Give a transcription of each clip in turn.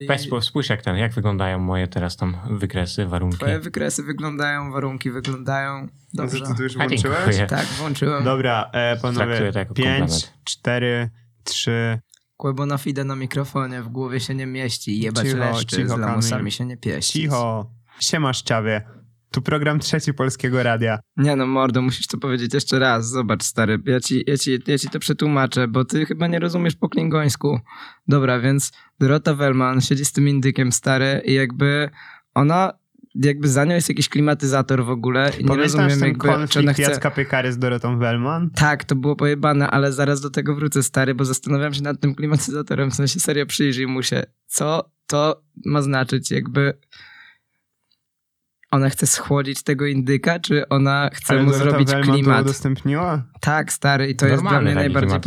Weź spo- spójrz jak ten, jak wyglądają moje teraz tam wykresy, warunki. Twoje wykresy wyglądają, warunki wyglądają. Dobrze. Ty to już włączyłeś? Tak, włączyłem. Dobra, e, panowie, to jako 5, komplement. 4, 3, Kłebo na fide na mikrofonie, w głowie się nie mieści. Jebać Cicho, leszczy, cicho, z lamusami Kamil. się nie pieści. cicho. Siema Szczawie. Tu program trzeci Polskiego Radia. Nie no, mordo, musisz to powiedzieć jeszcze raz. Zobacz, stary, ja ci, ja, ci, ja ci to przetłumaczę, bo ty chyba nie rozumiesz po klingońsku. Dobra, więc Dorota Wellman siedzi z tym indykiem, stary, i jakby ona, jakby za nią jest jakiś klimatyzator w ogóle i nie rozumiem ten jakby, konflikt chce... Jacka Piekary z Dorotą Wellman? Tak, to było pojebane, ale zaraz do tego wrócę, stary, bo zastanawiam się nad tym klimatyzatorem, w sensie serio przyjrzyj mu się. Co to ma znaczyć? Jakby ona chce schłodzić tego indyka, czy ona chce Ale mu zrobić Wellman to klimat? udostępniła? Tak, stary, i to jest dla Normalny mnie najbardziej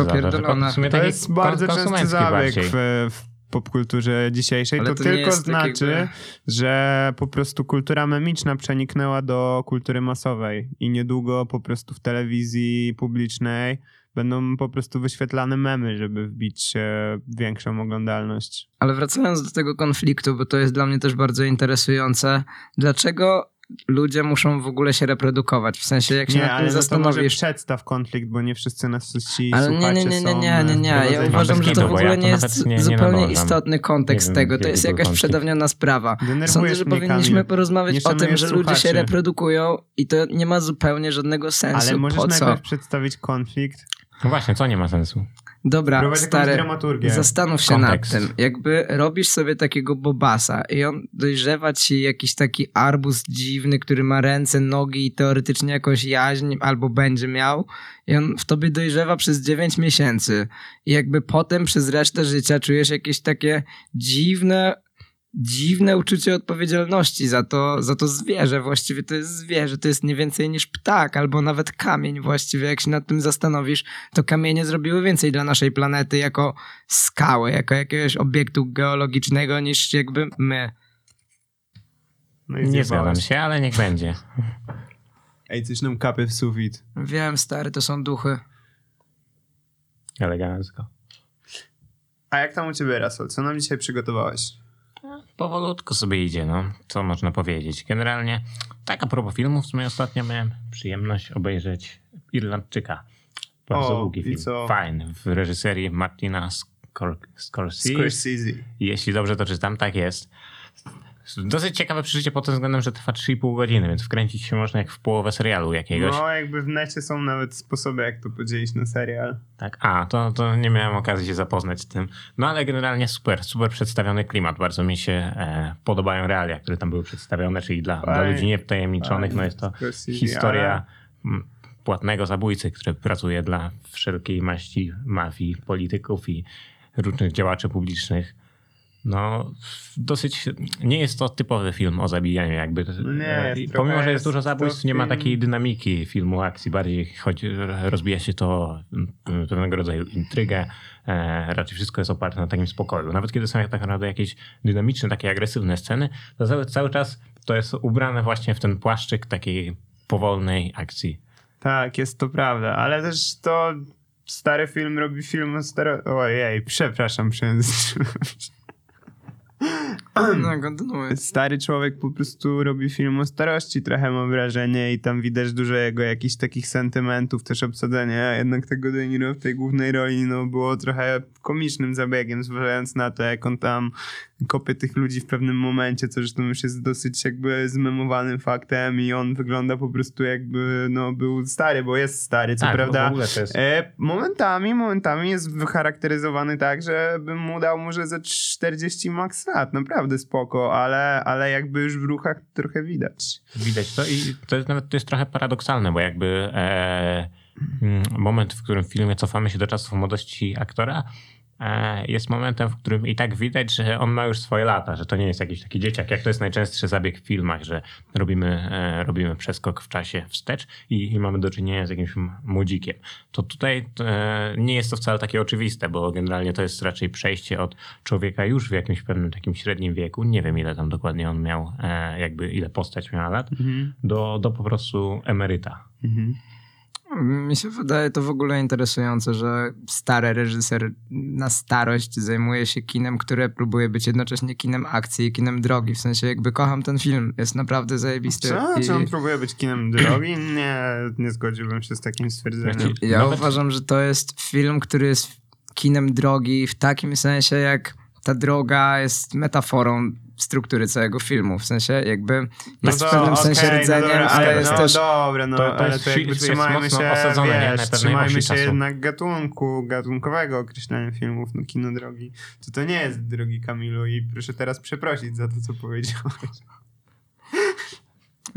sumie To taki jest bardzo częsty zabieg w, w popkulturze dzisiejszej. Ale to, to tylko znaczy, jakby- że po prostu kultura memiczna przeniknęła do kultury masowej i niedługo po prostu w telewizji publicznej będą po prostu wyświetlane memy, żeby wbić e, większą oglądalność. Ale wracając do tego konfliktu, bo to jest dla mnie też bardzo interesujące. Dlaczego ludzie muszą w ogóle się reprodukować? W sensie, jak się Nie, nad ale tym no to może zastanowisz... przedstaw konflikt, bo nie wszyscy nas ci Ale nie, nie, nie, nie, nie, nie, nie. Ja uważam, że to w ogóle ja nie jest zupełnie istotny kontekst tego. To jest jakaś przedawniona sprawa. Denerwujesz Sądzę, że powinniśmy Kamil. porozmawiać Nie o tym, że ludzie się reprodukują i to nie ma zupełnie żadnego sensu. Ale możesz po co? najpierw przedstawić konflikt. No właśnie, co nie ma sensu? Dobra, jakąś stary, zastanów się Kontekst. nad tym. Jakby robisz sobie takiego bobasa i on dojrzewa ci jakiś taki arbus dziwny, który ma ręce, nogi i teoretycznie jakąś jaźń albo będzie miał i on w tobie dojrzewa przez 9 miesięcy i jakby potem przez resztę życia czujesz jakieś takie dziwne dziwne uczucie odpowiedzialności za to, za to zwierzę. Właściwie to jest zwierzę, to jest nie więcej niż ptak, albo nawet kamień właściwie. Jak się nad tym zastanowisz, to kamienie zrobiły więcej dla naszej planety jako skały, jako jakiegoś obiektu geologicznego niż jakby my. No Nie zgadzam się, ale niech będzie. Ej, coś nam kapy w sufit. Wiem, stary, to są duchy. Elegancko. A jak tam u ciebie, Rasol? Co nam dzisiaj przygotowałeś? Powolutku sobie idzie, no. Co można powiedzieć? Generalnie, tak a propos filmów, w sumie ostatnio miałem przyjemność obejrzeć Irlandczyka. Bardzo O, długi film. co? Fajny. W reżyserii Martina Scor- Scorsese. Scorsese. Jeśli dobrze to czytam, tak jest. Dosyć ciekawe przeżycie pod tym względem, że trwa 3,5 godziny, więc wkręcić się można jak w połowę serialu jakiegoś. No, jakby w necie są nawet sposoby, jak to podzielić na serial. Tak, a, to, to nie miałem okazji się zapoznać z tym. No ale generalnie super, super przedstawiony klimat. Bardzo mi się e, podobają realia, które tam były przedstawione, czyli dla, dla Fajnie. ludzi niewtajemniczonych, no jest to historia płatnego zabójcy, który pracuje dla wszelkiej maści mafii, polityków i różnych działaczy publicznych. No, dosyć. Nie jest to typowy film o zabijaniu, jakby. Nie, E, Pomimo, że jest dużo zabójstw, nie ma takiej dynamiki filmu akcji, bardziej choć rozbija się to mm, pewnego rodzaju intrygę. E, raczej wszystko jest oparte na takim spokoju. Nawet kiedy są tak naprawdę jakieś dynamiczne, takie agresywne sceny, to cały, cały czas to jest ubrane właśnie w ten płaszczyk takiej powolnej akcji. Tak, jest to prawda, ale też to stary film robi film o staro... Ojej, przepraszam, się. No, kontynuuj. Stary człowiek po prostu robi film o starości, trochę mam wrażenie i tam widać dużo jego jakichś takich sentymentów, też obsadzenia, jednak tego De Niro w tej głównej roli no, było trochę komicznym zabiegiem, zważając na to, jak on tam kopie tych ludzi w pewnym momencie, co zresztą już jest dosyć jakby zmemowanym faktem i on wygląda po prostu jakby no był stary, bo jest stary, co Tak, prawda. w ogóle to jest- E, momentami, momentami jest wycharakteryzowany tak, że bym mu dał może ze 40 max lat, naprawdę spoko, ale, ale jakby już w ruchach trochę widać. Widać to i to jest nawet to jest trochę paradoksalne, bo jakby e, moment, w którym w filmie cofamy się do czasów młodości aktora, jest momentem, w którym i tak widać, że on ma już swoje lata, że to nie jest jakiś taki dzieciak, jak to jest najczęstszy zabieg w filmach, że robimy, e, robimy przeskok w czasie wstecz i, i mamy do czynienia z jakimś młodzikiem. To tutaj e, nie jest to wcale takie oczywiste, bo generalnie to jest raczej przejście od człowieka już w jakimś pewnym takim średnim wieku, nie wiem ile tam dokładnie on miał, e, jakby ile postać miała lat, do, do po prostu emeryta. Mhm. Mi się wydaje to w ogóle interesujące, że stary reżyser na starość zajmuje się kinem, które próbuje być jednocześnie kinem akcji i kinem drogi. W sensie jakby kocham ten film, jest naprawdę zajebisty. Co? I Czy on próbuje być kinem drogi? Nie, nie zgodziłbym się z takim stwierdzeniem. Ja Nawet- uważam, że to jest film, który jest kinem drogi w takim sensie, jak ta droga jest metaforą struktury całego filmu. W sensie jakby jest w to pewnym sensie okej, rdzeniem, no dobra, ale jest no też... dobra, no To- to ale to jakby jest trzymajmy się, osadzone, nie? Na wiesz, pewnej trzymajmy się jednak gatunku, gatunkowego określania filmów, no kino drogi. To to nie jest drogi Kamilu i proszę teraz przeprosić za to, co powiedziałeś.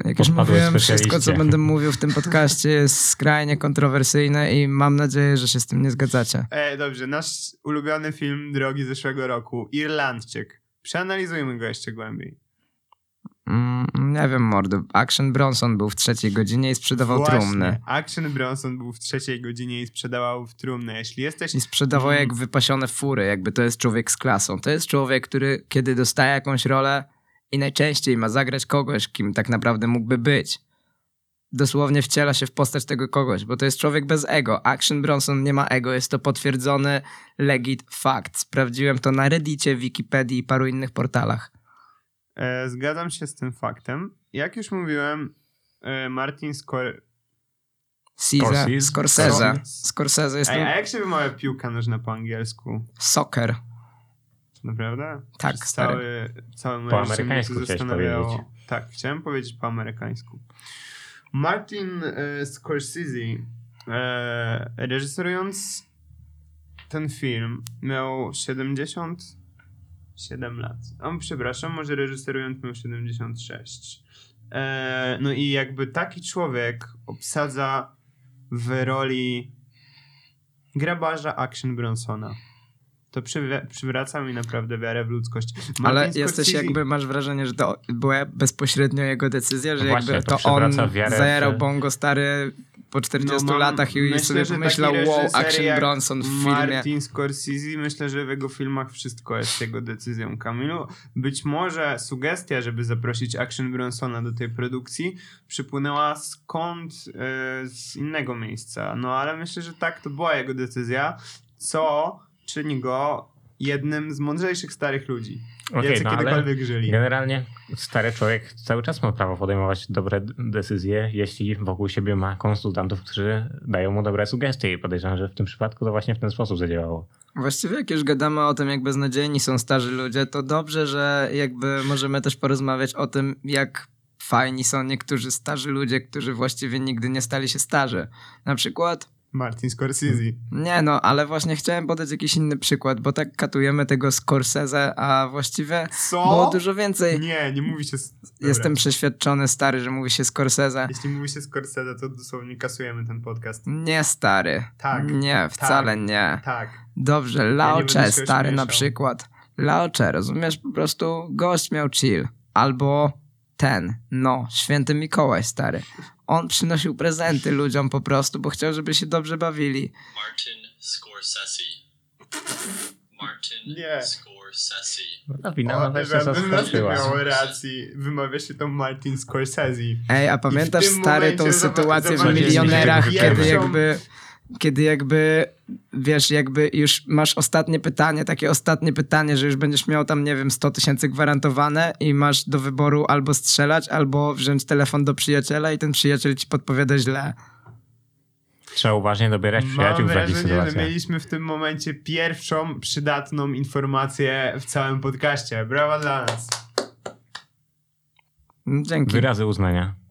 Jak już mówiłem, wszystko, co będę mówił w tym podcaście jest skrajnie kontrowersyjne i mam nadzieję, że się z tym nie zgadzacie. E, dobrze, nasz ulubiony film drogi zeszłego roku, Irlandczyk. Przeanalizujmy go jeszcze głębiej. Mm, nie wiem, mordo. Action Bronson był w trzeciej godzinie i sprzedawał Właśnie, trumny. Action Bronson był w trzeciej godzinie i sprzedawał w trumnę. Jeśli jesteś I sprzedawał Mm. jak wypasione fury, jakby to jest człowiek z klasą. To jest człowiek, który kiedy dostaje jakąś rolę i najczęściej ma zagrać kogoś, kim tak naprawdę mógłby być. Dosłownie wciela się w postać tego kogoś, bo to jest człowiek bez ego. Action Bronson nie ma ego, jest to potwierdzony legit fakt. Sprawdziłem to na Reddicie, Wikipedii i paru innych portalach. E, zgadzam się z tym faktem. Jak już mówiłem, e, Martin Scor... Caesar, Scorsese? Scorsese. Jest Ej, a to jak się wymawia piłka nożna po angielsku? soccer. Naprawdę? Tak, Przez stary. cały, cały Po amerykańsku zastanawiało. powiedzieć. Tak, chciałem powiedzieć po amerykańsku. Martin e, Scorsese e, reżyserując ten film miał 77 lat. O, przepraszam, może reżyserując miał 76. E, no i jakby taki człowiek obsadza w roli grabarza Action Bronsona. To przywraca mi naprawdę wiarę w ludzkość. Ale Martin jesteś Scorsese- jakby, masz wrażenie, że to była bezpośrednio jego decyzja, że No właśnie, jakby to to, on w- zajarał bongo stary po 40 No mam- latach i myślę, sobie że pomyślał, wow, Action Bronson w filmie. Martin Scorsese, myślę, że w jego filmach wszystko jest jego decyzją, Kamilu. Być może sugestia, żeby zaprosić Action Bronsona do tej produkcji przypłynęła skąd e, z innego miejsca. No ale myślę, że tak, to była jego decyzja, co czyni go jednym z mądrzejszych starych ludzi, Okej, jacy no ale kiedykolwiek żyli. generalnie stary człowiek cały czas ma prawo podejmować dobre decyzje, jeśli wokół siebie ma konsultantów, którzy dają mu dobre sugestie i podejrzewam, że w tym przypadku to właśnie w ten sposób zadziałało. Właściwie jak już gadamy o tym, jak beznadziejni są starzy ludzie, to dobrze, że jakby możemy też porozmawiać o tym, jak fajni są niektórzy starzy ludzie, którzy właściwie nigdy nie stali się starzy. Na przykład Martin Scorsese. Nie no, ale właśnie chciałem podać jakiś inny przykład, bo tak katujemy tego Scorsese, a właściwie Co? było dużo więcej. Nie, nie mówi się... Dobra. Jestem przeświadczony, stary, że mówi się Scorsese. Jeśli mówi się Scorsese, to dosłownie kasujemy ten podcast. Nie, stary. Tak. Nie, wcale nie. Tak. Dobrze, Ja nie Lao będę Che, się stary na przykład. Lao Che, rozumiesz? Po prostu gość miał chill. Albo ten, no, święty Mikołaj, stary. On przynosił prezenty ludziom po prostu, bo chciał, żeby się dobrze bawili. Martin Scorsese. Martin Nie. Scorsese. No ta wina O, nawet się zaskoczyła. miał racji. Wymawia się to Martin Scorsese. Ej, a pamiętasz stary tą sytuację w milionerach, kiedy jakby kiedy jakby wiesz, jakby już masz ostatnie pytanie, takie ostatnie pytanie, że już będziesz miał tam, nie wiem, 100 tysięcy gwarantowane i masz do wyboru albo strzelać, albo wziąć telefon do przyjaciela i ten przyjaciel ci podpowiada źle. Trzeba uważnie dobierać przyjaciół Mam w takich wrażenie, że sytuacjach. mieliśmy w tym momencie pierwszą przydatną informację w całym podcaście. Brawa dla nas. Dzięki. Wyrazy uznania.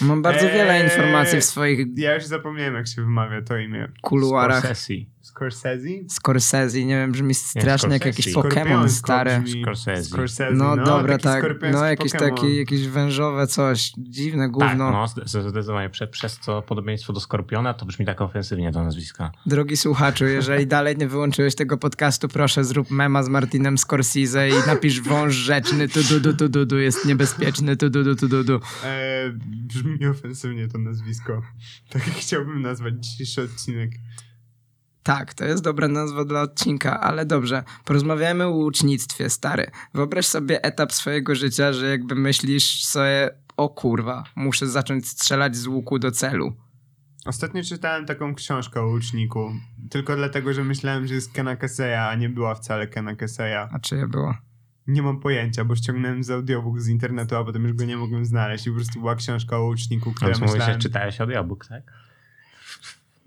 Mam bardzo wiele Eee, informacji w swoich Ja już zapomniałem, jak się wymawia to imię. kuluarach. Scorsese. Scorsese? Scorsese, nie wiem, brzmi strasznie jak jakiś. Pokémon stary. brzmi. Scorsese. Scorsese. No, dobra, taki tak. No jakieś Pokémon. takie, jakieś wężowe coś, dziwne Tak, gówno. no, zde- zdecydowanie. Prze, przez to podobieństwo do Skorpiona to brzmi tak ofensywnie to nazwisko. Drogi słuchaczu, jeżeli dalej nie wyłączyłeś tego podcastu, proszę zrób mema z Martinem Scorsese i napisz wąż rzeczny, tu du du du du du jest niebezpieczny, tu du du du du du. E, brzmi ofensywnie to nazwisko. Tak jak chciałbym nazwać dzisiejszy odcinek. Tak, to jest dobra nazwa dla odcinka, ale dobrze. Porozmawiajmy o łucznictwie, stary. Wyobraź sobie etap swojego życia, że jakby myślisz sobie, o kurwa, muszę zacząć strzelać z łuku do celu. Ostatnio czytałem taką książkę o łuczniku. Tylko dlatego, że myślałem, że jest Kena Keseya, a nie była wcale Kena Keseya. A czy je było? Nie mam pojęcia, bo ściągnąłem z audiobook z internetu, a potem już go nie mogłem znaleźć i po prostu była książka o łuczniku, która Więc mówisz, że myślałem... czytałeś audiobook, tak?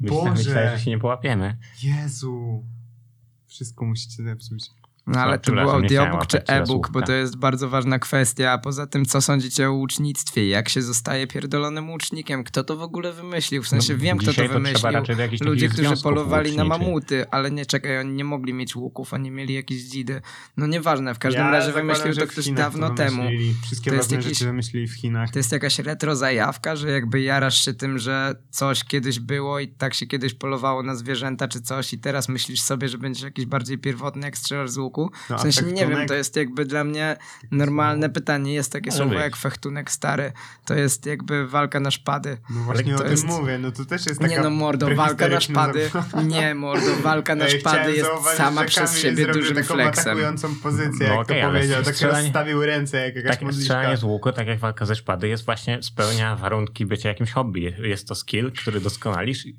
Boże. Myślałem, że się nie połapiemy. Jezu! Wszystko musicie zepsuć. No ale No, to był audiobook czy e-book, bo to jest bardzo ważna kwestia. A poza tym, co sądzicie o łucznictwie? Jak się zostaje pierdolonym łucznikiem? Kto to w ogóle wymyślił? W sensie No, wiem, kto to to wymyślił. Ludzie, którzy polowali na mamuty, ale nie czekaj, oni nie mogli mieć łuków, oni mieli jakieś dzidy. No nieważne, w każdym Ja razie wymyślił to ktoś Chinach dawno to temu. Wszystkie To jest ważne jakiś- rzeczy wymyślili w Chinach. To jest jakaś retro zajawka, że jakby jarasz się tym, że coś kiedyś było i tak się kiedyś polowało na zwierzęta czy coś i teraz myślisz sobie, że będziesz jakiś bardziej pierwotny, jak strzelasz z łuku. No, w sensie nie wiem, to jest jakby dla mnie normalne pytanie. Jest takie słowo jak fechtunek stary. To jest jakby walka na szpady. No właśnie to o tym jest- mówię, no to też jest taka Nie no mordo, walka na szpady. zabawa. Nie mordo, walka na szpady jest sama przez siebie dużym taką flexem. atakującą pozycję, No jak okej, to powiedział. Tak strzelanie- rozstawił ręce, jak jakaś Takie modliszka. strzelanie z łuku, tak jak walka ze szpady, jest właśnie spełnia warunki bycia jakimś hobby. Jest to skill, który doskonalisz i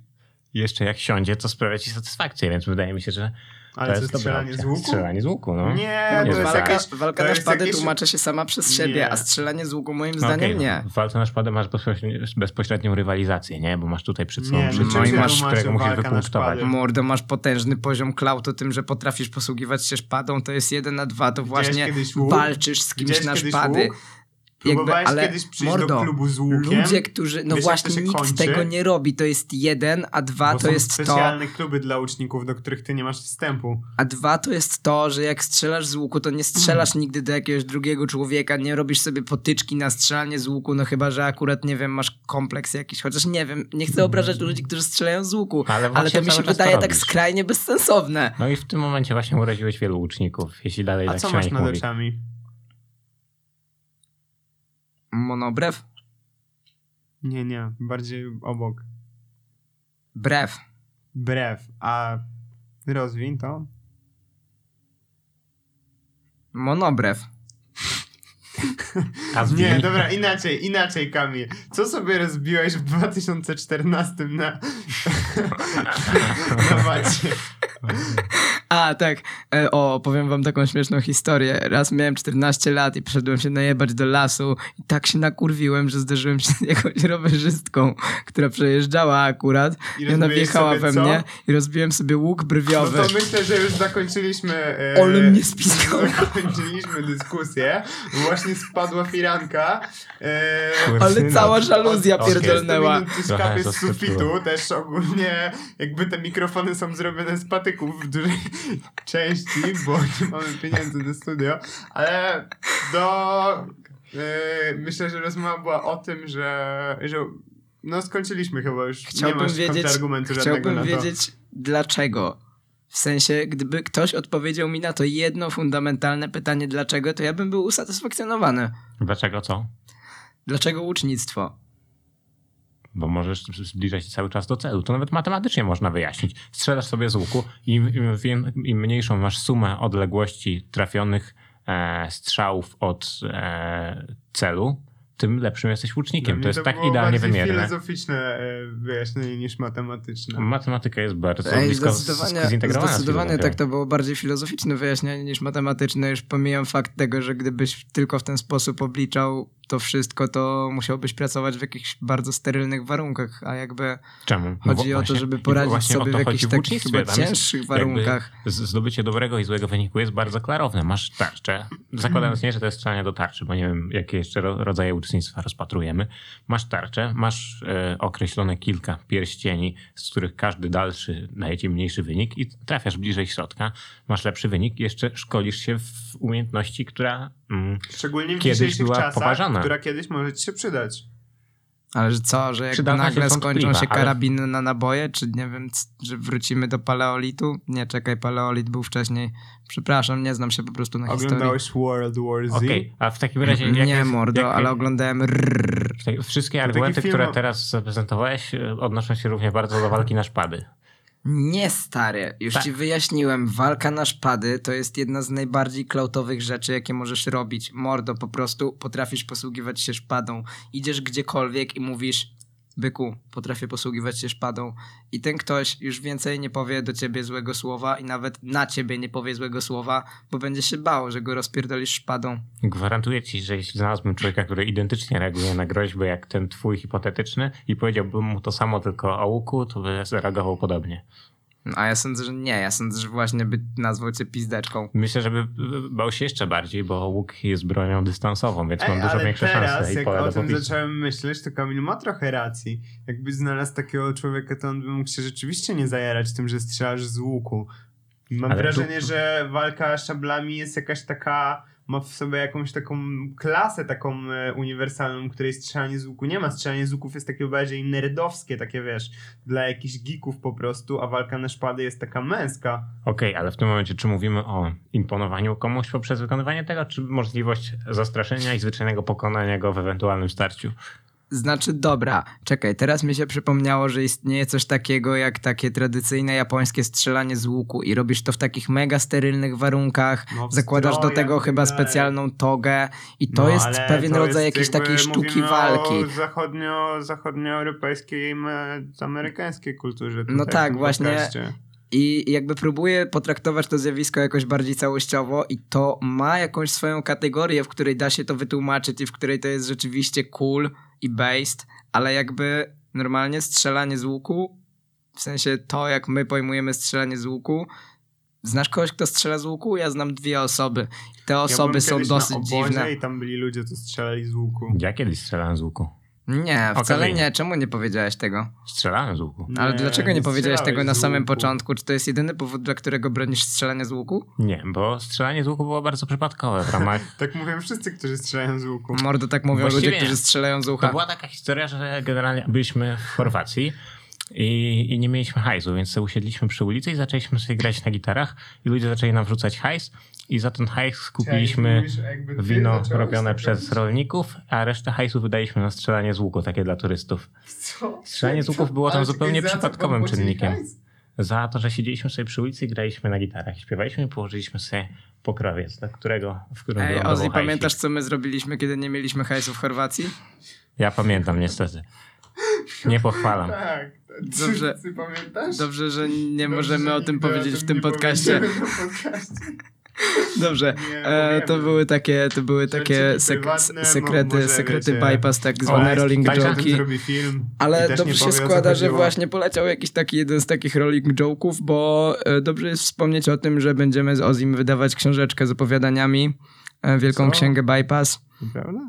jeszcze jak siądzie, to sprawia ci satysfakcję, więc wydaje mi się, że Ale to jest strzelanie z łuku? Strzelanie z łuku, no. Nie, No to jest walka, jakieś... walka to na szpady jakieś- tłumaczy się sama przez siebie, Nie. a strzelanie z łuku moim No zdaniem okej, nie. W walce na szpadę masz bezpośrednią rywalizację, nie? Bo masz tutaj przed sobą no przeciwnika, się masz, którego musisz wypunktować. Mordo, masz potężny poziom klautu tym, że potrafisz posługiwać się szpadą, to jest jeden na dwa, to właśnie walczysz z kimś Widziałeś na szpady. łuk? Próbowałeś ale kiedyś przyjść mordo, do klubu z łukiem? Ludzie, którzy, no Wiesz, właśnie nikt kończy? tego nie robi, to jest jeden, a dwa Bo to są jest to, specjalne kluby dla uczniów, do których ty nie masz wstępu. a dwa to jest to, że jak strzelasz z łuku, to nie strzelasz nigdy do jakiegoś drugiego człowieka, nie robisz sobie potyczki na strzelanie z łuku, no chyba, że akurat, nie wiem, masz kompleks jakiś, chociaż nie wiem, nie chcę obrażać ludzi, którzy strzelają z łuku, Ale ale to mi się wydaje tak skrajnie bezsensowne. No i w tym momencie właśnie uraziłeś wielu łuczników, jeśli dalej A tak co się masz nad mówi. oczami? Monobrew? Nie, nie, bardziej obok. Brew. Brew, a rozwiń to. Monobrew. Nie, dobra, inaczej, inaczej Kamil. Co sobie rozbiłeś w 2014 na, na macie? A, tak. E, o, powiem wam taką śmieszną historię. Raz miałem 14 lat i przyszedłem się najebać do lasu i tak się nakurwiłem, że zderzyłem się z jakąś rowerzystką, która przejeżdżała akurat I i ona wjechała we co? mnie i rozbiłem sobie łuk No brwiowy. to myślę, że już zakończyliśmy. E, Ale mnie spisał. Zakończyliśmy dyskusję. Właśnie spadła firanka. E, Ale cała żaluzja Okej. pierdolnęła. minut Trochę skapie z sufitu. Też ogólnie jakby te mikrofony są zrobione z patyków w dużej części, bo nie mamy pieniędzy na studio. Ale do... E, myślę, że rozmowa była o tym, że... że no skończyliśmy chyba już. nie Chciałbym masz wiedzieć, argumentu chciałbym na to. wiedzieć dlaczego. W sensie, gdyby ktoś odpowiedział mi na to jedno fundamentalne pytanie dlaczego, to ja bym był usatysfakcjonowany. Dlaczego co? Dlaczego łucznictwo? Bo możesz zbliżać się cały czas do celu. To nawet matematycznie można wyjaśnić. Strzelasz sobie z łuku i im, im, im mniejszą masz sumę odległości trafionych e, strzałów od e, celu, tym lepszym jesteś łucznikiem. Dla To jest tak było idealnie bardziej wymierne. filozoficzne e, wyjaśnienie niż matematyczne. Matematyka jest bardzo Ej, blisko zdecydowanie, zintegrowana z zdecydowanie tak to było bardziej filozoficzne wyjaśnienie niż matematyczne. Już pomijam fakt tego, że gdybyś tylko w ten sposób obliczał to wszystko, to musiałbyś pracować w jakichś bardzo sterylnych warunkach, a jakby Czemu? No chodzi o to, żeby poradzić sobie w to jakichś takich chyba cięższych warunkach. Zdobycie dobrego i złego wyniku jest bardzo klarowne. Masz tarczę, zakładając nie, że to jest strzelanie do tarczy, bo nie wiem, jakie jeszcze ro- rodzaje uczestnictwa rozpatrujemy. Masz tarczę, masz e, określone kilka pierścieni, z których każdy dalszy daje ci mniejszy wynik i trafiasz bliżej środka, masz lepszy wynik i jeszcze szkolisz się w umiejętności, która... Mm, Szczególnie w Kiedyś dzisiejszych była czasach, poważana. która kiedyś może ci się przydać. Ale że co, że jak Przydatność nagle skończą się ale- karabiny na naboje, czy nie wiem, że wrócimy do paleolitu? Nie, czekaj, paleolit był wcześniej. Przepraszam, nie znam się po prostu na historii. Oglądałeś World War Z? Okej, a w takim razie... jak Nie, jest- mordo, jak- ale oglądałem rrrr. Tak, Wszystkie argumenty, film które teraz zaprezentowałeś, e, odnoszą się równie bardzo do walki na szpady. Nie, stary, już Tak. ci wyjaśniłem. Walka na szpady to jest jedna z najbardziej klautowych rzeczy, jakie możesz robić. Mordo, po prostu potrafisz posługiwać się szpadą. Idziesz gdziekolwiek i mówisz byku, potrafię posługiwać się szpadą i ten ktoś już więcej nie powie do ciebie złego słowa i nawet na ciebie nie powie złego słowa, bo będzie się bał, że go rozpierdolisz szpadą. Gwarantuję ci, że jeśli znalazłbym człowieka, który identycznie reaguje na groźby jak ten twój hipotetyczny i powiedziałbym mu to samo tylko o łuku, to by zareagował podobnie. No, A ja sądzę, że nie, ja sądzę, że właśnie by nazwał cię pizdeczką. Myślę, że by bał się jeszcze bardziej, bo łuk jest bronią dystansową, więc mam Ej, dużo ale większe teraz, szanse i jak pole o tym zacząłem myśleć, to Kamil ma trochę racji. Jakby znalazł takiego człowieka, to on by mógł się rzeczywiście nie zajarać tym, że strzelasz z łuku. Mam Ale wrażenie, tu- że walka szablami jest jakaś taka, ma w sobie jakąś taką klasę taką e, uniwersalną, której strzelanie z łuku nie ma. Strzelanie z łuków jest takie bardziej nerdowskie, takie wiesz, dla jakichś geeków po prostu, a walka na szpady jest taka męska. Okej, ale w tym momencie czy mówimy o imponowaniu komuś poprzez wykonywanie tego, czy możliwość zastraszenia i zwyczajnego pokonania go w ewentualnym starciu? Znaczy, dobra, czekaj, teraz mi się przypomniało, że istnieje coś takiego jak takie tradycyjne japońskie strzelanie z łuku i robisz to w takich mega sterylnych warunkach, No, zakładasz do tego chyba specjalną togę i to No, jest pewien to rodzaj jest jakiejś takiej sztuki walki. O zachodnio, zachodnioeuropejskiej i me- amerykańskiej kulturze. No tak, właśnie. podcaście. I jakby próbuję potraktować to zjawisko jakoś bardziej całościowo i to ma jakąś swoją kategorię, w której da się to wytłumaczyć i w której to jest rzeczywiście cool i based, ale jakby normalnie strzelanie z łuku, w sensie to jak my pojmujemy strzelanie z łuku, znasz kogoś, kto strzela z łuku? Ja znam dwie osoby. Te Ja osoby byłem są na dosyć obozie dziwne. i tam byli ludzie, co strzelali z łuku. Ja kiedyś strzelałem z łuku. Nie, wcale nie. Czemu nie powiedziałeś tego? Strzelałem z łuku. Ale dlaczego nie, powiedziałeś strzelałeś tego na z samym łuku. początku? Czy to jest jedyny powód, dla którego bronisz strzelania z łuku? Nie, bo strzelanie z łuku było bardzo przypadkowe w ramach... Tak mówią wszyscy, którzy strzelają z łuku. Mordo tak mówią Właściwie ludzie, nie. którzy strzelają z To ucha. była taka historia, że generalnie byliśmy w Chorwacji i, i nie mieliśmy hajsu, więc usiedliśmy przy ulicy i zaczęliśmy sobie grać na gitarach i ludzie zaczęli nam wrzucać hajs i za ten hajs kupiliśmy Mówisz, wino robione przez robić? rolników, a resztę hajsu wydaliśmy na strzelanie z łuku, takie dla turystów. Co? Strzelanie z łuków było tam Ale zupełnie przypadkowym czynnikiem. hajs? Za to, że siedzieliśmy sobie przy ulicy i graliśmy na gitarach. Śpiewaliśmy i położyliśmy sobie pokrowiec, do którego, w którym Ej, Ozzy, pamiętasz, co my zrobiliśmy, kiedy nie mieliśmy hajsu w Chorwacji? Ja pamiętam, niestety. Nie pochwalam. Tak. Dobrze. Pamiętasz? Dobrze, że nie Dobrze, możemy że o tym powiedzieć w tym podcaście. Dobrze, Nie, e, to były takie, to były Rzeczy takie sek mo- sekrety, może sekrety wiecie, bypass, tak zwane rolling tak o tym joke'i. zrobi film i Ale dobrze się składa, że właśnie poleciał jakiś taki jeden z takich rolling joke'ów, bo e, dobrze jest wspomnieć o tym, że będziemy z Ozim wydawać książeczkę z opowiadaniami, e, Wielką Co? Księgę Bypass. Prawda?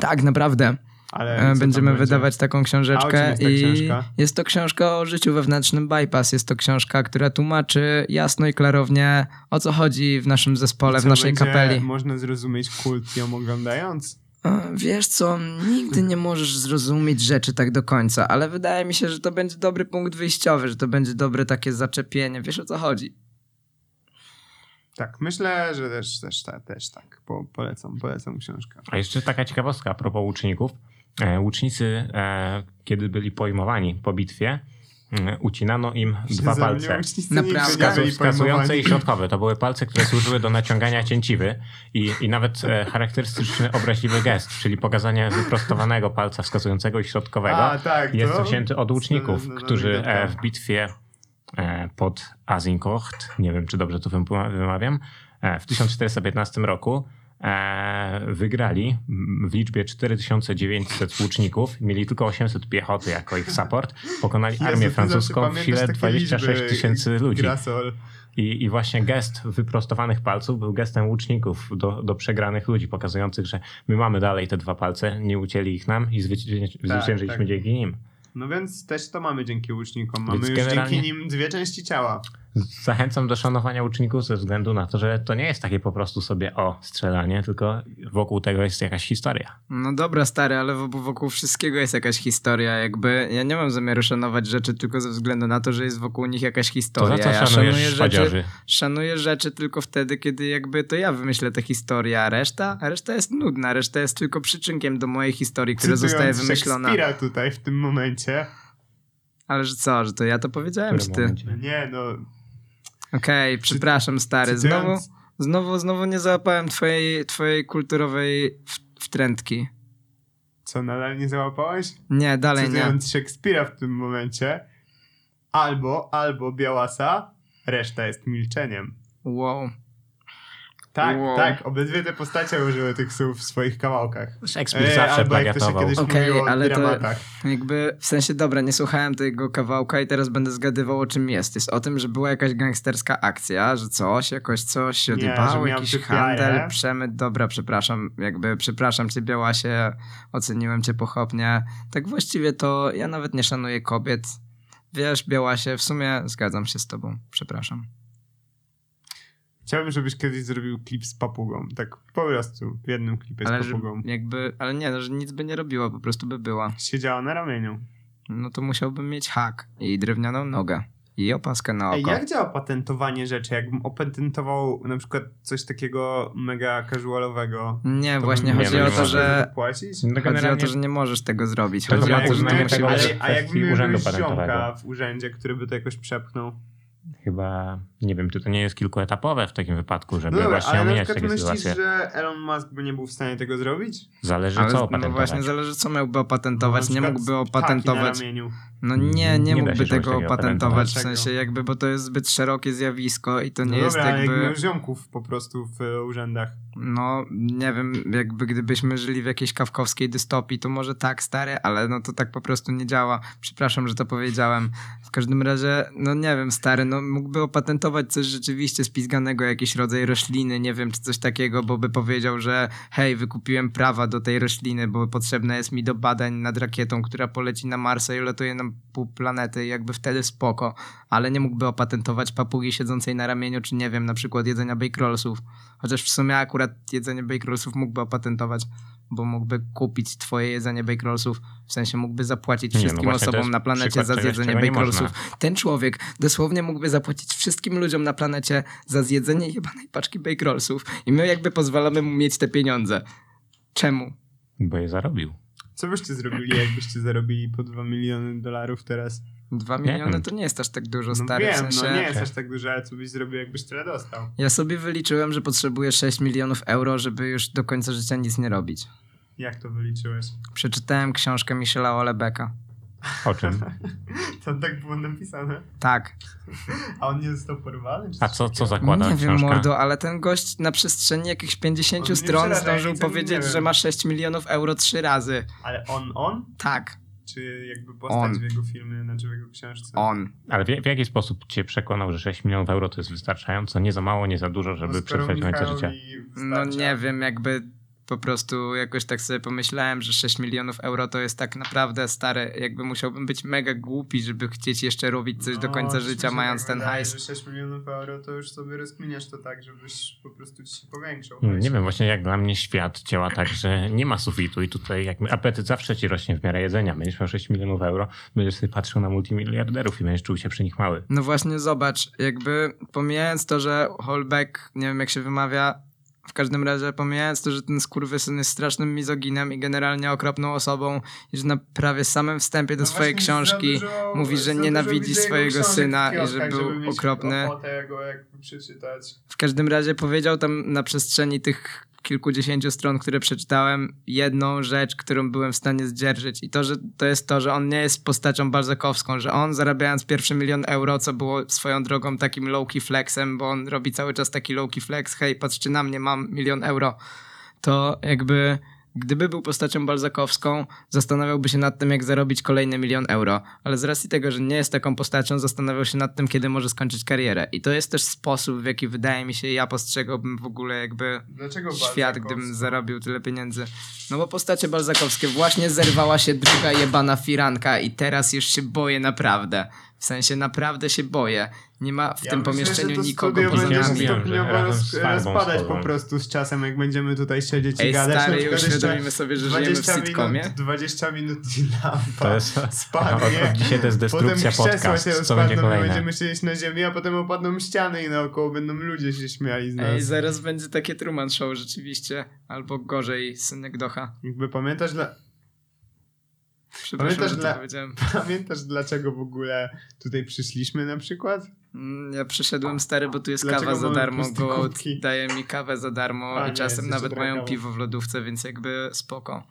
Tak, naprawdę. Ale E, Będziemy będzie? wydawać taką A o książeczkę czym jest ta i książka? jest to książka o życiu wewnętrznym bypass. Jest to książka, która tłumaczy jasno i klarownie o co chodzi w naszym zespole, w naszej kapeli. można zrozumieć kult ją oglądając? E, Wiesz co, nigdy nie możesz zrozumieć rzeczy tak do końca, ale wydaje mi się, że to będzie dobry punkt wyjściowy, że to będzie dobre takie zaczepienie. Wiesz o co chodzi? Tak, myślę, że też, też, też, też tak. Po, polecam, polecam książkę. A jeszcze taka ciekawostka a propos łuczników. E, Łucznicy, e, kiedy byli pojmowani po bitwie, mm, ucinano im dwa palce. Naprawdę? Wskazujące i środkowe. To były palce, które służyły do naciągania cięciwy i, i nawet e, charakterystyczny obraźliwy gest, czyli pokazanie wyprostowanego palca wskazującego i środkowego A, tak, jest to? wzięty od łuczników, No, no, no, którzy e, tak. w bitwie e, pod Azincourt, nie wiem czy dobrze to wym- wymawiam, w 1415 roku wygrali m, w liczbie 4900 łuczników, mieli tylko 800 piechoty jako ich support, pokonali armię francuską w sile takie 26 liczby, tysięcy ludzi. Grasol. I, I właśnie gest wyprostowanych palców był gestem łuczników do, do przegranych ludzi, pokazujących, że my mamy dalej te dwa palce, nie ucięli ich nam i zwycię- zwyciężyliśmy tak. dzięki nim. No więc też to mamy dzięki łucznikom. Mamy Więc już generalnie- dzięki nim dwie części ciała. Zachęcam do szanowania uczników ze względu na to, że to nie jest takie po prostu sobie o strzelanie, tylko wokół tego jest jakaś historia. No dobra, stary, ale wokół, wokół wszystkiego jest jakaś historia, jakby. Ja nie mam zamiaru szanować rzeczy tylko ze względu na to, że jest wokół nich jakaś To historia. za co ja szanuję rzeczy, szanuję rzeczy tylko wtedy, kiedy jakby to ja wymyślę tę historię, a reszta, a reszta jest nudna, reszta jest tylko przyczynkiem do mojej historii, która Cytując zostaje wymyślona. Szekspira tutaj w tym momencie. Ale że co, że to ja to powiedziałem, czy ty? momencie? Nie no. Okej, przepraszam, stary. Znowu, cytując- znowu, znowu nie załapałem twojej, twojej kulturowej wtrętki. Co, nadal nie załapałeś? Nie, dalej nie. Cytując Szekspira w tym momencie. Albo, albo Białasa, reszta jest milczeniem. Wow. Tak, Wow. tak, obydwie te postacie użyły tych słów w swoich kawałkach. Szekspir E, zawsze się plagiatował. kiedyś Okej, mówiło o ale to-. Jakby, w sensie, dobra, nie słuchałem tego kawałka i teraz będę zgadywał o czym jest. Jest o tym, że była jakaś gangsterska akcja, że coś, jakoś coś się odjebało, jakiś handel, jaje. przemyt. Dobra, przepraszam, jakby przepraszam cię Białasie, oceniłem cię pochopnie. Tak właściwie to ja nawet nie szanuję kobiet. Wiesz, Białasie, w sumie zgadzam się z tobą, przepraszam. Chciałbym, żebyś kiedyś zrobił klip z papugą. Tak po prostu, w jednym klipie Ale z że papugą. jakby, ale nie, no, że nic by nie robiła, po prostu by była. Siedziała na ramieniu. No to musiałbym mieć hak i drewnianą nogę i opaskę na Ej, oko. jak działa patentowanie rzeczy? Jakbym opatentował na przykład coś takiego mega casualowego. Nie, to właśnie bym- nie, chodzi no o nie to, że Płacić? No Chodzi o generalnie to, że nie możesz tego zrobić. To Chodzi ja o to, że to musi tego, być... że- a jakby urzędu patentowego. w urzędzie, który by to jakoś przepchnął. Chyba, nie wiem, czy to nie jest kilkuetapowe w takim wypadku, żeby No dobra, właśnie ale omijać takie myślisz, sytuacje. że Elon Musk by nie był w stanie tego zrobić? Zależy Ale co no opatentować. właśnie zależy, co miałby opatentować. Nie przykład mógłby opatentować. No nie, nie Nie mógłby tego opatentować. W sensie jakby, bo to jest zbyt szerokie zjawisko i to nie no jest dobra, jakby... miał ziomków po prostu w e, urzędach. No, nie wiem, jakby gdybyśmy żyli w jakiejś kawkowskiej dystopii, to może tak, stary, ale no to tak po prostu nie działa. Przepraszam, że to powiedziałem. W każdym razie, no nie wiem, stary, no mógłby opatentować coś rzeczywiście spizganego, jakiś rodzaj rośliny, nie wiem, czy coś takiego, bo by powiedział, że hej, wykupiłem prawa do tej rośliny, bo potrzebna jest mi do badań nad rakietą, która poleci na Marsa i latuje na pół planety jakby wtedy spoko, ale nie mógłby opatentować papugi siedzącej na ramieniu, czy nie wiem, na przykład jedzenia bake rollsów. Chociaż w sumie akurat jedzenie bake rollsów mógłby opatentować, bo mógłby kupić twoje jedzenie bake rollsów, w sensie mógłby zapłacić Nie, no wszystkim to osobom na planecie za zjedzenie bake rollsów. Ten człowiek dosłownie mógłby zapłacić wszystkim ludziom na planecie za zjedzenie jebanej paczki bake rollsów i my jakby pozwalamy mu mieć te pieniądze. Czemu? Bo je zarobił. Co byście zrobili, jakbyście zarobili po 2 miliony dolarów teraz? Dwa Nie miliony wiem. to nie jest aż tak dużo, No stary. wiem, w sensie... no nie jest aż tak dużo, ale co byś zrobił, jakbyś tyle dostał? Ja sobie wyliczyłem, że potrzebuję 6 milionów euro, żeby już do końca życia nic nie robić. Jak to wyliczyłeś? Przeczytałem książkę Michela Olebeka. O czym? To tak było napisane. Tak. A on nie został porwany? czy A co, co zakłada nie wiem, książka? mordo, ale ten gość na przestrzeni jakichś 50 On stron zdążył nie powiedzieć, wiem. że ma 6 milionów euro trzy razy. Ale on, on? Tak, Czy jakby postać On. w jego filmie, znaczy w jego książce? on. Ale w, w jaki sposób cię przekonał, że 6 milionów euro to jest wystarczająco? Nie za mało, nie za dużo, żeby przetrwać do końca życia. No nie wiem, jakby po prostu jakoś tak sobie pomyślałem, że 6 milionów euro to jest tak naprawdę stare. Jakby musiałbym być mega głupi, żeby chcieć jeszcze robić coś do No, końca ci życia, mając ten wydaje, hajs. że 6 milionów euro to już sobie rozkminiasz to tak, żebyś po prostu ci się powiększał. Nie, hajs. nie wiem, właśnie jak dla mnie świat działa tak, że nie ma sufitu i tutaj jakby apetyt zawsze ci rośnie w miarę jedzenia. Będziesz miał 6 milionów euro, będziesz sobie patrzył na multimiliarderów i będziesz czuł się przy nich mały. No właśnie, zobacz, jakby pomijając to, że Holbeck, nie wiem jak się wymawia, w każdym razie pomijając to, że ten skurwysyn jest strasznym mizoginem i generalnie okropną osobą i że na prawie samym wstępie do No swojej książki dużo- mówi, że nienawidzi swojego syna i że był okropny. ochotę go jakby przeczytać. W każdym razie powiedział tam na przestrzeni tych kilkudziesięciu stron, które przeczytałem, jedną rzecz, którą byłem w stanie zdzierżyć. I to, że to jest to, że on nie jest postacią balzakowską, że on zarabiając pierwszy milion euro, co było swoją drogą takim low-key flexem, bo on robi cały czas taki low-key flex, hej, patrzcie na mnie, mam milion euro, to jakby gdyby był postacią balzakowską, zastanawiałby się nad tym, jak zarobić kolejny milion euro. Ale z racji tego, że nie jest taką postacią, zastanawiał się nad tym, kiedy może skończyć karierę. I to jest też sposób, w jaki wydaje mi się, ja postrzegałbym w ogóle jakby Dlaczego świat, gdybym zarobił tyle pieniędzy. No bo postacie balzakowskie właśnie zerwała się druga jebana firanka i teraz już się boję naprawdę. W sensie naprawdę się boję. Nie ma w Ja tym myślę, pomieszczeniu że to nikogo poza nami. stopniowo słową. po prostu z czasem, jak będziemy tutaj siedzieć i Ej, gadać. stary, uświadomimy sobie, że żyjemy w 20 sitcomie. Minut, 20 minut i lampa To jest, spadnie. od, od dzisiaj to jest Potem destrukcja krzesła podcast. się Co będzie kolejne? będziemy siedzieć na ziemi, a potem opadną ściany i naokoło będą ludzie się śmiali z nas. Ej, zaraz będzie takie Truman Show rzeczywiście. Albo gorzej, synek Docha. Jakby pamiętasz, dla... Pamiętasz to dla- powiedziałem. pamiętasz dlaczego w ogóle tutaj przyszliśmy na przykład? Mm, Ja przyszedłem stary, bo tu jest Dlaczego kawa za darmo. kubki? daje mi kawę za darmo A, i czasem nawet mają droga. piwo w lodówce, więc jakby spoko.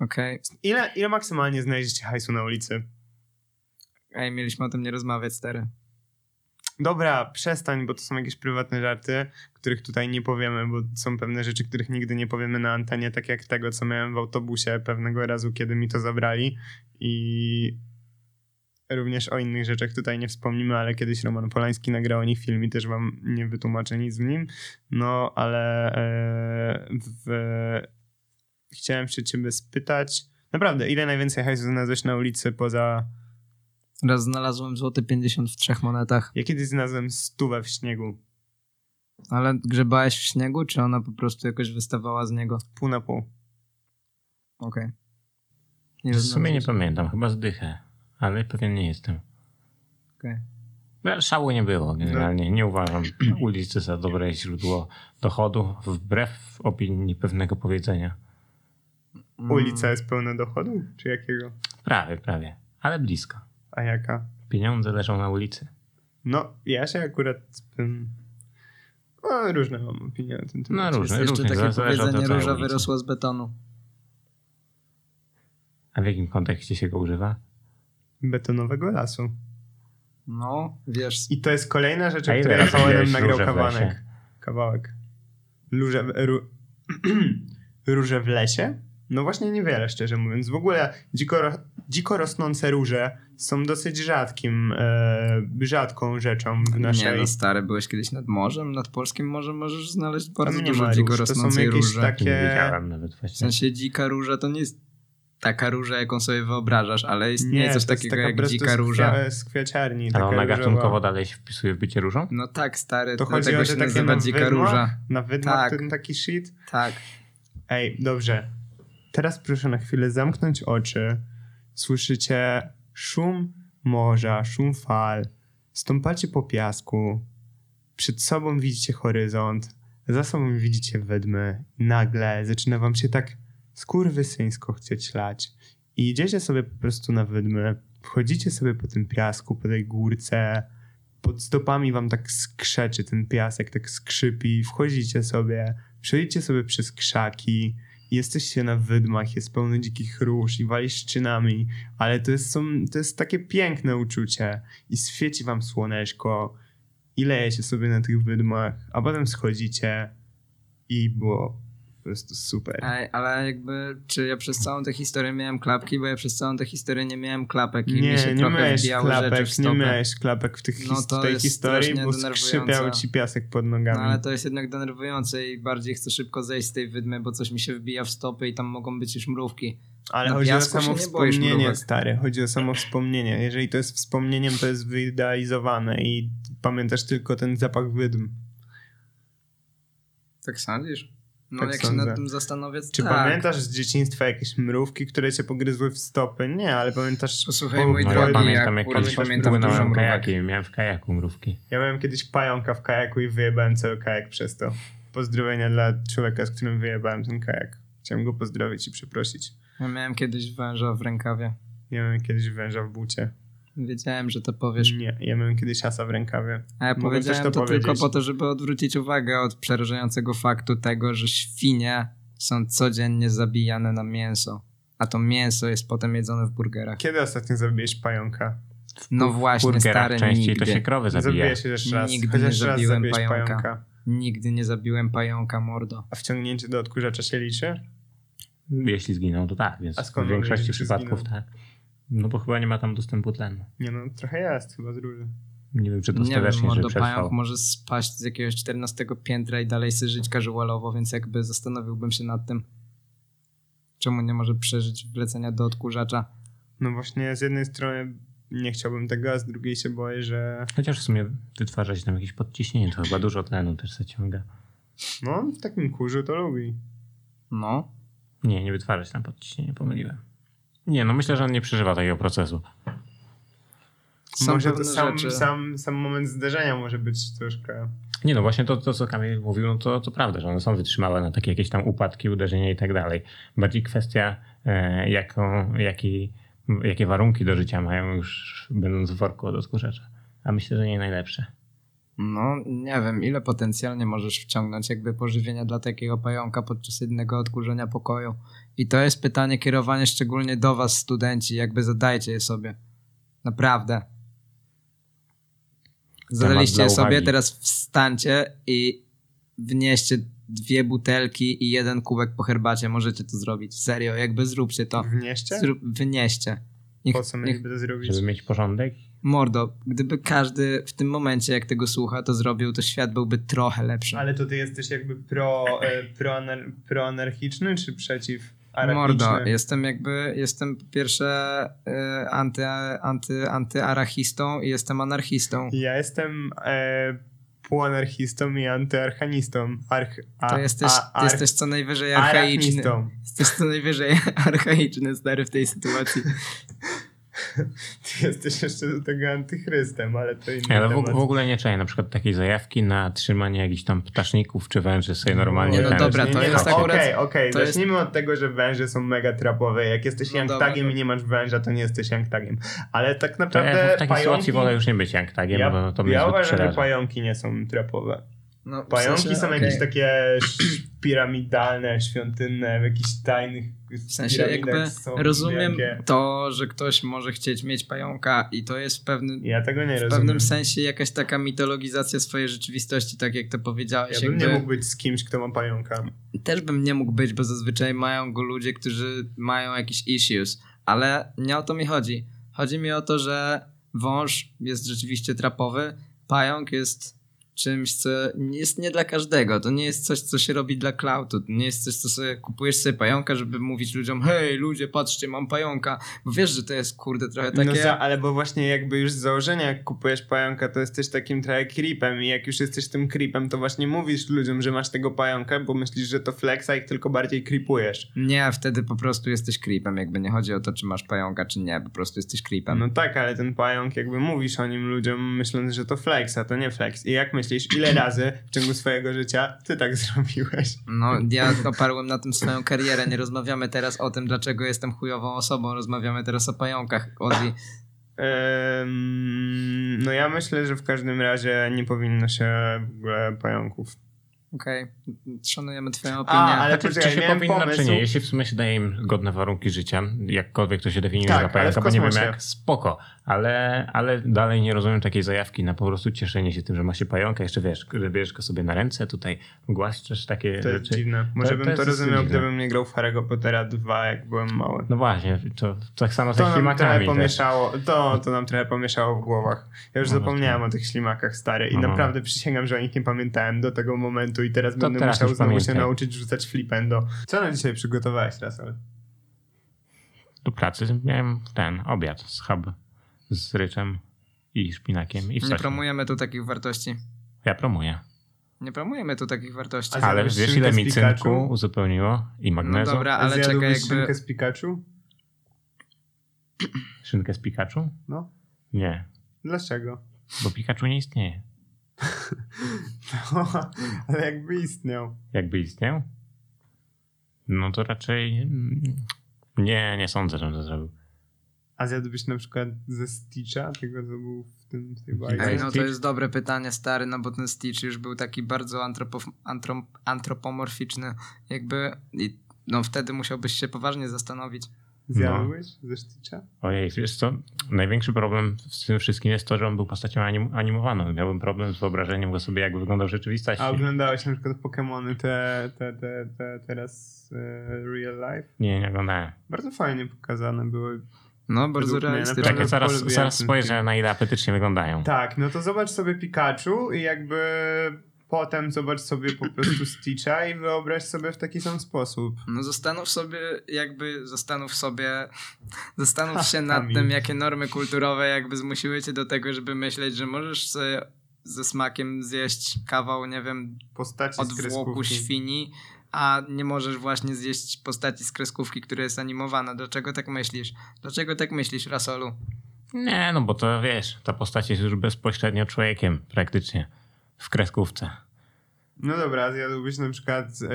Okej. Ile, ile maksymalnie znajdziecie hajsu na ulicy? Ej, mieliśmy o tym nie rozmawiać, stary. Dobra, przestań, bo to są jakieś prywatne żarty, których tutaj nie powiemy, bo są pewne rzeczy, których nigdy nie powiemy na antenie, tak jak tego, co miałem w autobusie pewnego razu, kiedy mi to zabrali i również o innych rzeczach tutaj nie wspomnimy, ale kiedyś Roman Polański nagrał o nich film i też wam nie wytłumaczę nic w nim, no ale e, w, chciałem się ciebie spytać, naprawdę, ile najwięcej hajsu znalazłeś na ulicy poza Raz znalazłem złoty 50 w trzech monetach. Ja kiedyś znalazłem stówę w śniegu. Ale grzebałeś w śniegu, czy ona po prostu jakoś wystawała z niego? Pół na pół. Okej. W sumie nie pamiętam, chyba zdychę, ale pewien nie jestem. No, Szału nie było generalnie. Nie uważam ulicy za dobre źródło dochodu, wbrew opinii pewnego powiedzenia. Ulica jest pełna dochodu? Czy jakiego? Prawie, prawie, ale blisko. A jaka? Pieniądze leżą na ulicy. No, ja się akurat... bym- No, różne mam opinie na ten temat. No, Jest różne, jeszcze różne. takie powiedzenie, róża ulicy. wyrosła z betonu. A w jakim kontekście się go używa? Betonowego lasu. No, wiesz, I to jest kolejna rzecz, A o której Rafał nagrał róże kawałek. Kawałek. Róże, ru, róże w lesie? No właśnie niewiele, szczerze mówiąc. W ogóle dziko, dziko rosnące róże są dosyć rzadkim, e, rzadką rzeczą w nie naszej... no stary, byłeś kiedyś nad morzem, nad polskim morzem możesz znaleźć bardzo nie dużo ma dziko róż, to są rosnącej jakieś róży. takie- Nie W właśnie. sensie dzika róża to nie jest taka róża, jaką sobie wyobrażasz, ale istnieje Nie, coś to jest takiego taka jak dzika z róża. kwia- Z kwiaciarni. Ale ona różowa. gatunkowo dalej się wpisuje w bycie różą? No tak, stary, To chodzi o te takie na dzika róża. Na wydmach Tak. ten taki shit? Tak. Ej, dobrze. Teraz proszę na chwilę zamknąć oczy. Słyszycie szum morza, szum fal. Stąpacie po piasku. Przed sobą widzicie horyzont. Za sobą widzicie wydmy. Nagle zaczyna wam się tak skurwysyńsko chcieć lać. I idziecie sobie po prostu na wydmy. Wchodzicie sobie po tym piasku, po tej górce. Pod stopami wam tak skrzeczy ten piasek, tak skrzypi. Wchodzicie sobie, przejdźcie sobie przez krzaki. Jesteście na wydmach, jest pełno dzikich róż i wali szczynami, ale to jest, są, to jest takie piękne uczucie i świeci wam słoneczko i lejecie sobie na tych wydmach, a potem schodzicie i było po prostu super. Ej, ale jakby, czy ja przez całą tę historię miałem klapki, bo ja przez całą tę historię nie miałem klapek i mi Nie, się nie trochę miałeś klapek, w nie miałeś klapek w, tych No to tej historii, bo skrzypiał ci piasek pod nogami. No ale to jest jednak denerwujące i bardziej chcę szybko zejść z tej wydmy, bo coś mi się wbija w stopy i tam mogą być już mrówki. Ale Na chodzi o samo wspomnienie, stary. Chodzi o samo wspomnienie. Jeżeli to jest wspomnieniem, to jest wyidealizowane i pamiętasz tylko ten zapach wydm. Tak sądzisz? No Tak jak sądzę. się nad tym zastanowię, Czy tak. pamiętasz z dzieciństwa jakieś mrówki, które cię pogryzły w stopy? Nie, ale pamiętasz... Posłuchaj, mój No bo- ja drogi, pamiętam, ja jak kiedyś pamiętam dużo płynąłem mrówek. kajakiem, miałem w kajaku mrówki. Ja miałem kiedyś pająka w kajaku i wyjebałem cały kajak przez to. Pozdrowienia dla człowieka, z którym wyjebałem ten kajak. Chciałem go pozdrowić i przeprosić. Ja miałem kiedyś węża w rękawie. Ja miałem kiedyś węża w bucie. Wiedziałem, że to powiesz. Nie, ja miałem kiedyś asa w rękawie. A ja powiedziałem to, to tylko po to, żeby odwrócić uwagę od przerażającego faktu tego, że świnie są codziennie zabijane na mięso. A to mięso jest potem jedzone w burgerach. Kiedy ostatnio zabiłeś pająka? No W właśnie, burgerach stary, częściej nigdy. to się krowy zabija. Zabiłeś jeszcze raz. Nigdy Chociaż nie raz zabiłem zabiłeś pająka. Nigdy nie zabiłem pająka, mordo. A wciągnięcie do odkurzacza się liczy? Jeśli zginą, to tak, więc A skąd w większości przypadków zginą? tak. No bo chyba nie ma tam dostępu tlenu. Nie no, trochę jest chyba z róży. Nie wiem, czy Nie wiem, dostatecznie, że przetrwał. pająk może spaść z jakiegoś 14 piętra i dalej sobie żyć casualowo, więc jakby zastanowiłbym się nad tym, czemu nie może przeżyć wlecenia do odkurzacza. No właśnie, z jednej strony nie chciałbym tego, a z drugiej się boję, że Chociaż w sumie wytwarzać tam jakieś podciśnienie, to chyba dużo tlenu też zaciąga. no, w takim kurzu to lubi. No, Nie, nie wytwarzać tam podciśnienie, pomyliłem. Nie, no myślę, że on nie przeżywa takiego procesu. są może to sam, sam, sam moment zderzenia może być troszkę... Nie no, właśnie to, to co Kamil mówił, no to, to prawda, że one są wytrzymałe na takie jakieś tam upadki, uderzenia i tak dalej. Bardziej kwestia, e, jaką, jaki, jakie warunki do życia mają już będąc w worku od odkurzacza. A myślę, że nie najlepsze. No, nie wiem, ile potencjalnie możesz wciągnąć jakby pożywienia dla takiego pająka podczas jednego odkurzenia pokoju. I to jest pytanie kierowane szczególnie do was, studenci, jakby zadajcie je sobie. Naprawdę. Zadaliście je sobie, teraz wstańcie i wnieście dwie butelki i jeden kubek po herbacie. Możecie to zrobić. Serio, jakby zróbcie to. Wnieście? Zrób, wynieście. Niech, Po co mieliby to zrobić? Żeby mieć porządek. Mordo, gdyby każdy w tym momencie, jak tego słucha, to zrobił, to świat byłby trochę lepszy. Ale to ty jesteś jakby pro, e, proanar, proanarchiczny czy przeciw anarchiczny? Mordo, jestem jakby, jestem po pierwsze y, anty, anty, antyarachistą i jestem anarchistą. Ja jestem e, półanarchistą i antyarchanistą. Arch, a, To jesteś, a, arch- jesteś co najwyżej archaiczny. arachnistą. Jesteś co najwyżej archaiczny, stary, w tej sytuacji. Ty jesteś jeszcze do tego antychrystem, ale to inny Ale w, temat. w ogóle nie czuję na przykład takiej zajawki na trzymanie jakichś tam ptaszników czy węży sobie normalnie. Nie, no ten- dobra, to nie, jest no, akurat- Okej, okej, to jest- zacznijmy od tego, że węże są mega trapowe. Jak jesteś No to- i nie masz węża, to nie jesteś young tagiem. Ale tak To naprawdę ja w takiej pająki... sytuacji wolę już nie być jak tagiem, ja, bo to mnie ja uważam, że pająki nie są trapowe. No, w Pająki sensie, są okej. jakieś takie piramidalne, świątynne, w jakichś tajnych W sensie jakby rozumiem wielkie. to, że ktoś może chcieć mieć pająka i to jest w pewnym, Ja nie w pewnym sensie jakaś taka mitologizacja swojej rzeczywistości, tak jak to powiedziałeś. Ja bym nie jakby- mógł być z kimś, kto ma pająka. Też bym nie mógł być, bo zazwyczaj mają go ludzie, którzy mają jakieś issues, ale nie o to mi chodzi. Chodzi mi o to, że wąż jest rzeczywiście trapowy, pająk jest czymś, co jest nie dla każdego. To nie jest coś, co się robi dla cloudu. To nie jest coś, co sobie kupujesz sobie pająka, żeby mówić ludziom, hej ludzie, patrzcie, mam pająka. Bo wiesz, że to jest kurde trochę takie... No za, ale bo właśnie jakby już z założenia jak kupujesz pająka, to jesteś takim trochę creepem i jak już jesteś tym creepem, to właśnie mówisz ludziom, że masz tego pająka, bo myślisz, że to flexa i tylko bardziej creepujesz. Nie, wtedy po prostu jesteś creepem. Jakby nie chodzi o to, czy masz pająka, czy nie. Po prostu jesteś creepem. No tak, ale ten pająk jakby mówisz o nim ludziom myśląc, że to flex, a to nie flex. I jak myślisz, ile razy w ciągu swojego życia ty tak zrobiłeś? No, ja oparłem na tym swoją karierę. Nie rozmawiamy teraz o tym, dlaczego jestem chujową osobą. Rozmawiamy teraz o pająkach. Ozzy. Ehm, no ja myślę, że w każdym razie nie powinno się w ogóle pająków. Okej, szanujemy twoją opinię. A, ale Znaczy, poczekaj, czy się powinno, pomysł. czy nie? Jeśli w sumie się daje im godne warunki życia, jakkolwiek to się definiuje Tak, za pająka, bo nie wiem jak, spoko. Ale, ale dalej nie rozumiem takiej zajawki na po prostu cieszenie się tym, że ma się pająka. Jeszcze wiesz, że bierzesz go sobie na ręce, tutaj głaszczesz takie To jest rzeczy. dziwne. Może To- bym to to, rozumiał, dziwne. gdybym nie grał w Harry'ego Pottera 2, jak byłem mały. No właśnie, to tak samo To trochę ślimakami. też. pomieszało, to, to nam trochę pomieszało w głowach. Ja już No, zapomniałem to- o tych ślimakach, stary, i No. naprawdę przysięgam, że o nich nie pamiętałem do tego momentu i teraz To będę teraz musiał znowu się nauczyć rzucać flipendo. Co na dzisiaj przygotowałeś, Rasol? Do pracy miałem ten obiad z hub z ryczem i szpinakiem i Nie promujemy tu takich wartości. Ja promuję. Nie promujemy tu takich wartości. A Ale zjadłeś wiesz ile mi cynku uzupełniło i No magnezu? dobra, A ale czekaj jakby... szynkę z Pikachu? Szynkę z Pikachu? No. Nie, Dlaczego? bo Pikachu nie istnieje. Ale jakby istniał. Jakby istniał? No to raczej nie, nie sądzę, żebym to zrobił. A zjadłbyś na przykład ze Stitcha, tego co był w tym w tej bajce? Ej, no to jest dobre pytanie, stary, no bo ten Stitch już był taki bardzo antropo, antro, antropomorficzny. Jakby... I, no wtedy musiałbyś się poważnie zastanowić. Zjadłbyś ze Stitcha? Ojej, wiesz co? Największy problem z tym wszystkim jest to, że on był postacią anim animowaną. Miałbym problem z wyobrażeniem go sobie, jak wyglądał w rzeczywistości. A oglądałeś na przykład Pokémony te, te, te, te teraz e, real life? Nie, nie oglądałem. Bardzo fajnie pokazane były. No, bardzo realistyczne. Czekaj, zaraz, zaraz spojrzę na ile apetycznie wyglądają. Tak, no to zobacz sobie Pikachu i jakby potem zobacz sobie po prostu Stitcha i wyobraź sobie w taki sam sposób. No zastanów sobie, jakby zastanów sobie, zastanów Ha, się nad tym, jakie normy kulturowe jakby zmusiły cię do tego, żeby myśleć, że możesz sobie ze smakiem zjeść kawał, nie wiem, Postaci odwłoku kreskówki. świni, a nie możesz właśnie zjeść postaci z kreskówki, która jest animowana. Dlaczego tak myślisz? Dlaczego tak myślisz, Rasolu? Nie, no bo to wiesz, ta postać jest już bezpośrednio człowiekiem praktycznie w kreskówce. No dobra, zjadłbyś na przykład e,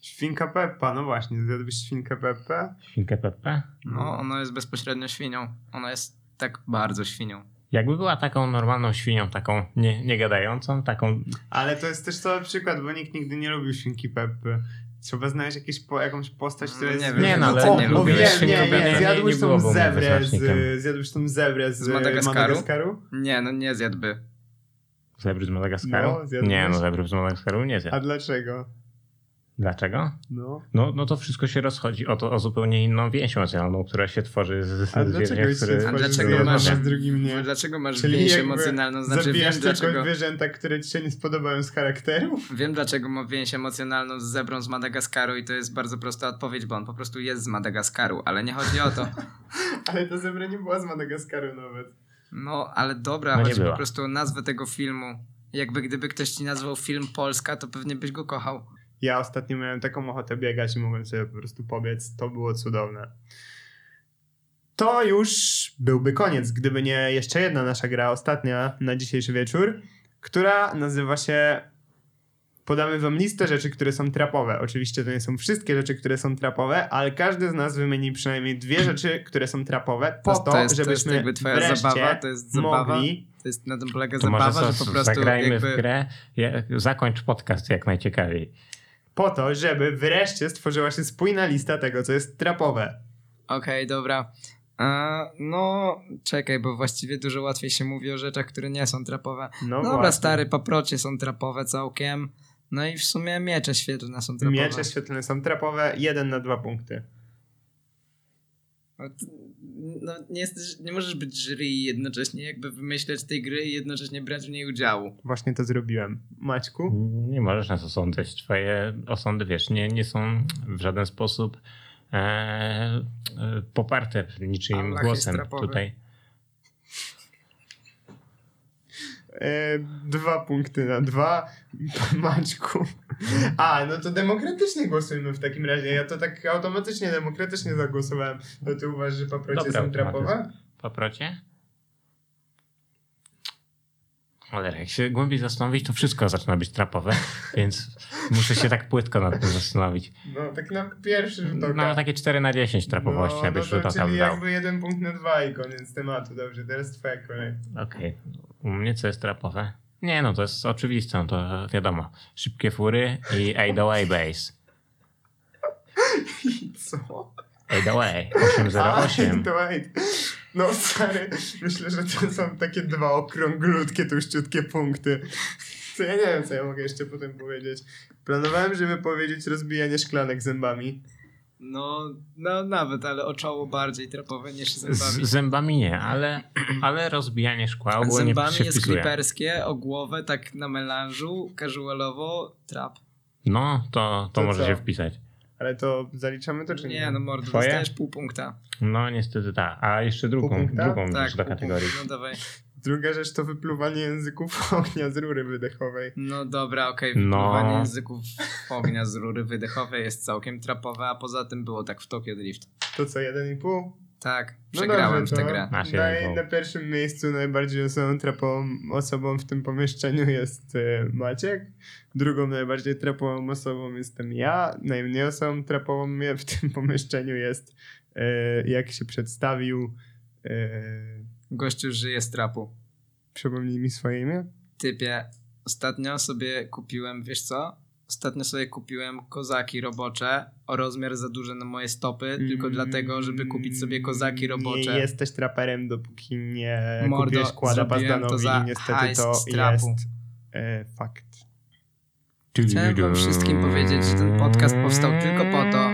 świnka Peppa, no właśnie, zjadłbyś świnkę Peppę? Świnkę Pepe? No, ona jest bezpośrednio świnią. Ona jest tak bardzo świnią. Jakby była taką normalną świnią, taką nie, nie gadającą, taką... Ale to jest też cały przykład, bo nikt nigdy nie lubił świnki Peppy. Trzeba znaleźć jakieś po, jakąś postać, która No jest... nie wiem, Nie, no, ale o, nie lubię nie, nie, Nie- zjadłeś nie tą zebrę z, zjadłeś tą zebrę z, Z Madagaskaru? Madagaskaru? Nie, no nie zjadłby. Zebry z Madagaskaru? No, nie, no zebry z Madagaskaru nie A zjadł. dlaczego? Dlaczego? No. No, no to wszystko się rozchodzi o, to, o zupełnie inną więź emocjonalną, która się tworzy z, z A dlaczego zwierzęcia, się które... tworzy dlaczego masz- a z drugim nie? Dlaczego masz Czyli więź emocjonalną? Znaczy wiem dlaczego, zwierzęta, które ci się nie spodobają z charakteru? wiem dlaczego ma więź emocjonalną z zebrą z Madagaskaru i to jest bardzo prosta odpowiedź, bo on po prostu jest z Madagaskaru, ale nie chodzi o to. Ale ta zebra nie była z Madagaskaru nawet. No, ale dobra, No chodzi była. po prostu o nazwę tego filmu. Jakby gdyby ktoś ci nazwał film Polska, to pewnie byś go kochał. Ja ostatnio miałem taką ochotę biegać i mogłem sobie po prostu pobiec. To było cudowne. To już byłby koniec, gdyby nie jeszcze jedna nasza gra, ostatnia na dzisiejszy wieczór, która nazywa się. Podamy wam listę rzeczy, które są trapowe. Oczywiście to nie są wszystkie rzeczy, które są trapowe, ale każdy z nas wymieni przynajmniej dwie rzeczy, które są trapowe, po To- to, to jest- to jest żebyśmy jakby twoja zabawa, to jest zabawa. mogli To jest na tym polega To może zabawa, za- że po prostu zagrajmy jakby... w grę, ja, zakończ podcast jak najciekawiej. Po to, żeby wreszcie stworzyła się spójna lista tego, co jest trapowe. Okej, dobra. A, no, czekaj, bo właściwie dużo łatwiej się mówi o rzeczach, które nie są trapowe. No Dobra, właśnie. stary, paprocie są trapowe całkiem. No i w sumie miecze świetlne są trapowe. Miecze świetlne są trapowe, jeden na dwa punkty. No, nie, jesteś, nie możesz być jury i jednocześnie jakby wymyśleć tej gry i jednocześnie brać w niej udziału. Właśnie to zrobiłem. Maćku? Nie możesz nas osądzać. Twoje osądy, wiesz, nie, nie są w żaden sposób e, e, poparte niczym głosem tutaj. E, dwa punkty na dwa. Maćku. A, no to demokratycznie głosujmy w takim razie. Ja to tak automatycznie, demokratycznie zagłosowałem. To ty uważasz, że paprocie Dobra, są trapowe? Paprocie? Cholera, jak się głębiej zastanowić, to wszystko zaczyna być trapowe, więc muszę się tak płytko nad tym zastanowić. No, tak na pierwszy rzut oka. No takie 4 na 10 trapowości, no, abyś no rzut to oka czyli dał. jakby jeden punkt na dwa i koniec tematu. Dobrze, teraz twoja kolej. Okej. U mnie co jest trapowe? Nie no, to jest oczywiste, no to wiadomo. Szybkie fury i 808 base. Co? 808, A, 808. to wait. No stary, myślę, że to są takie dwa okrąglutkie, tuściutkie punkty. Co ja nie wiem, co ja mogę jeszcze potem powiedzieć. Planowałem, żeby powiedzieć rozbijanie szklanek zębami. No, no nawet, ale o czoło bardziej trapowe niż zębami. Z zębami nie, ale, ale rozbijanie szkła ogólnie Zębami się jest kliperskie, o głowę tak na melanżu, casualowo, trap. No, to, to, To może co? się wpisać. Ale to zaliczamy to, czy nie? Nie, no mordo, Twoje? dostajesz pół punkta. No niestety tak. A jeszcze drugą, drugą Tak, rzecz do kategorii. No dawaj. Druga rzecz to wypluwanie języków ognia z rury wydechowej. No dobra, okej, No. wypływanie języków ognia z rury wydechowej jest całkiem trapowe, a poza tym było tak w Tokyo Drift. To co, jeden i pół? Tak, No przegrałem dobrze, w tę to grę. Masz na, na pierwszym miejscu najbardziej osobą trapową osobą w tym pomieszczeniu jest e, Maciek. Drugą najbardziej trapową osobą jestem ja. Najmniej osobą trapową mnie w tym pomieszczeniu jest e, jak się przedstawił. E, Gościu żyje z trapu. przypomnij mi swoje imię. Typie, ostatnio sobie kupiłem, wiesz co? Ostatnio sobie kupiłem kozaki robocze o rozmiar za duży na moje stopy, tylko Mm, dlatego, żeby kupić sobie kozaki robocze. Nie jesteś traperem, dopóki nie Mordo, kupiłeś kłada to Bazdanowi za i niestety to jest e, fakt. Chciałem wam wszystkim powiedzieć, że ten podcast powstał tylko po to,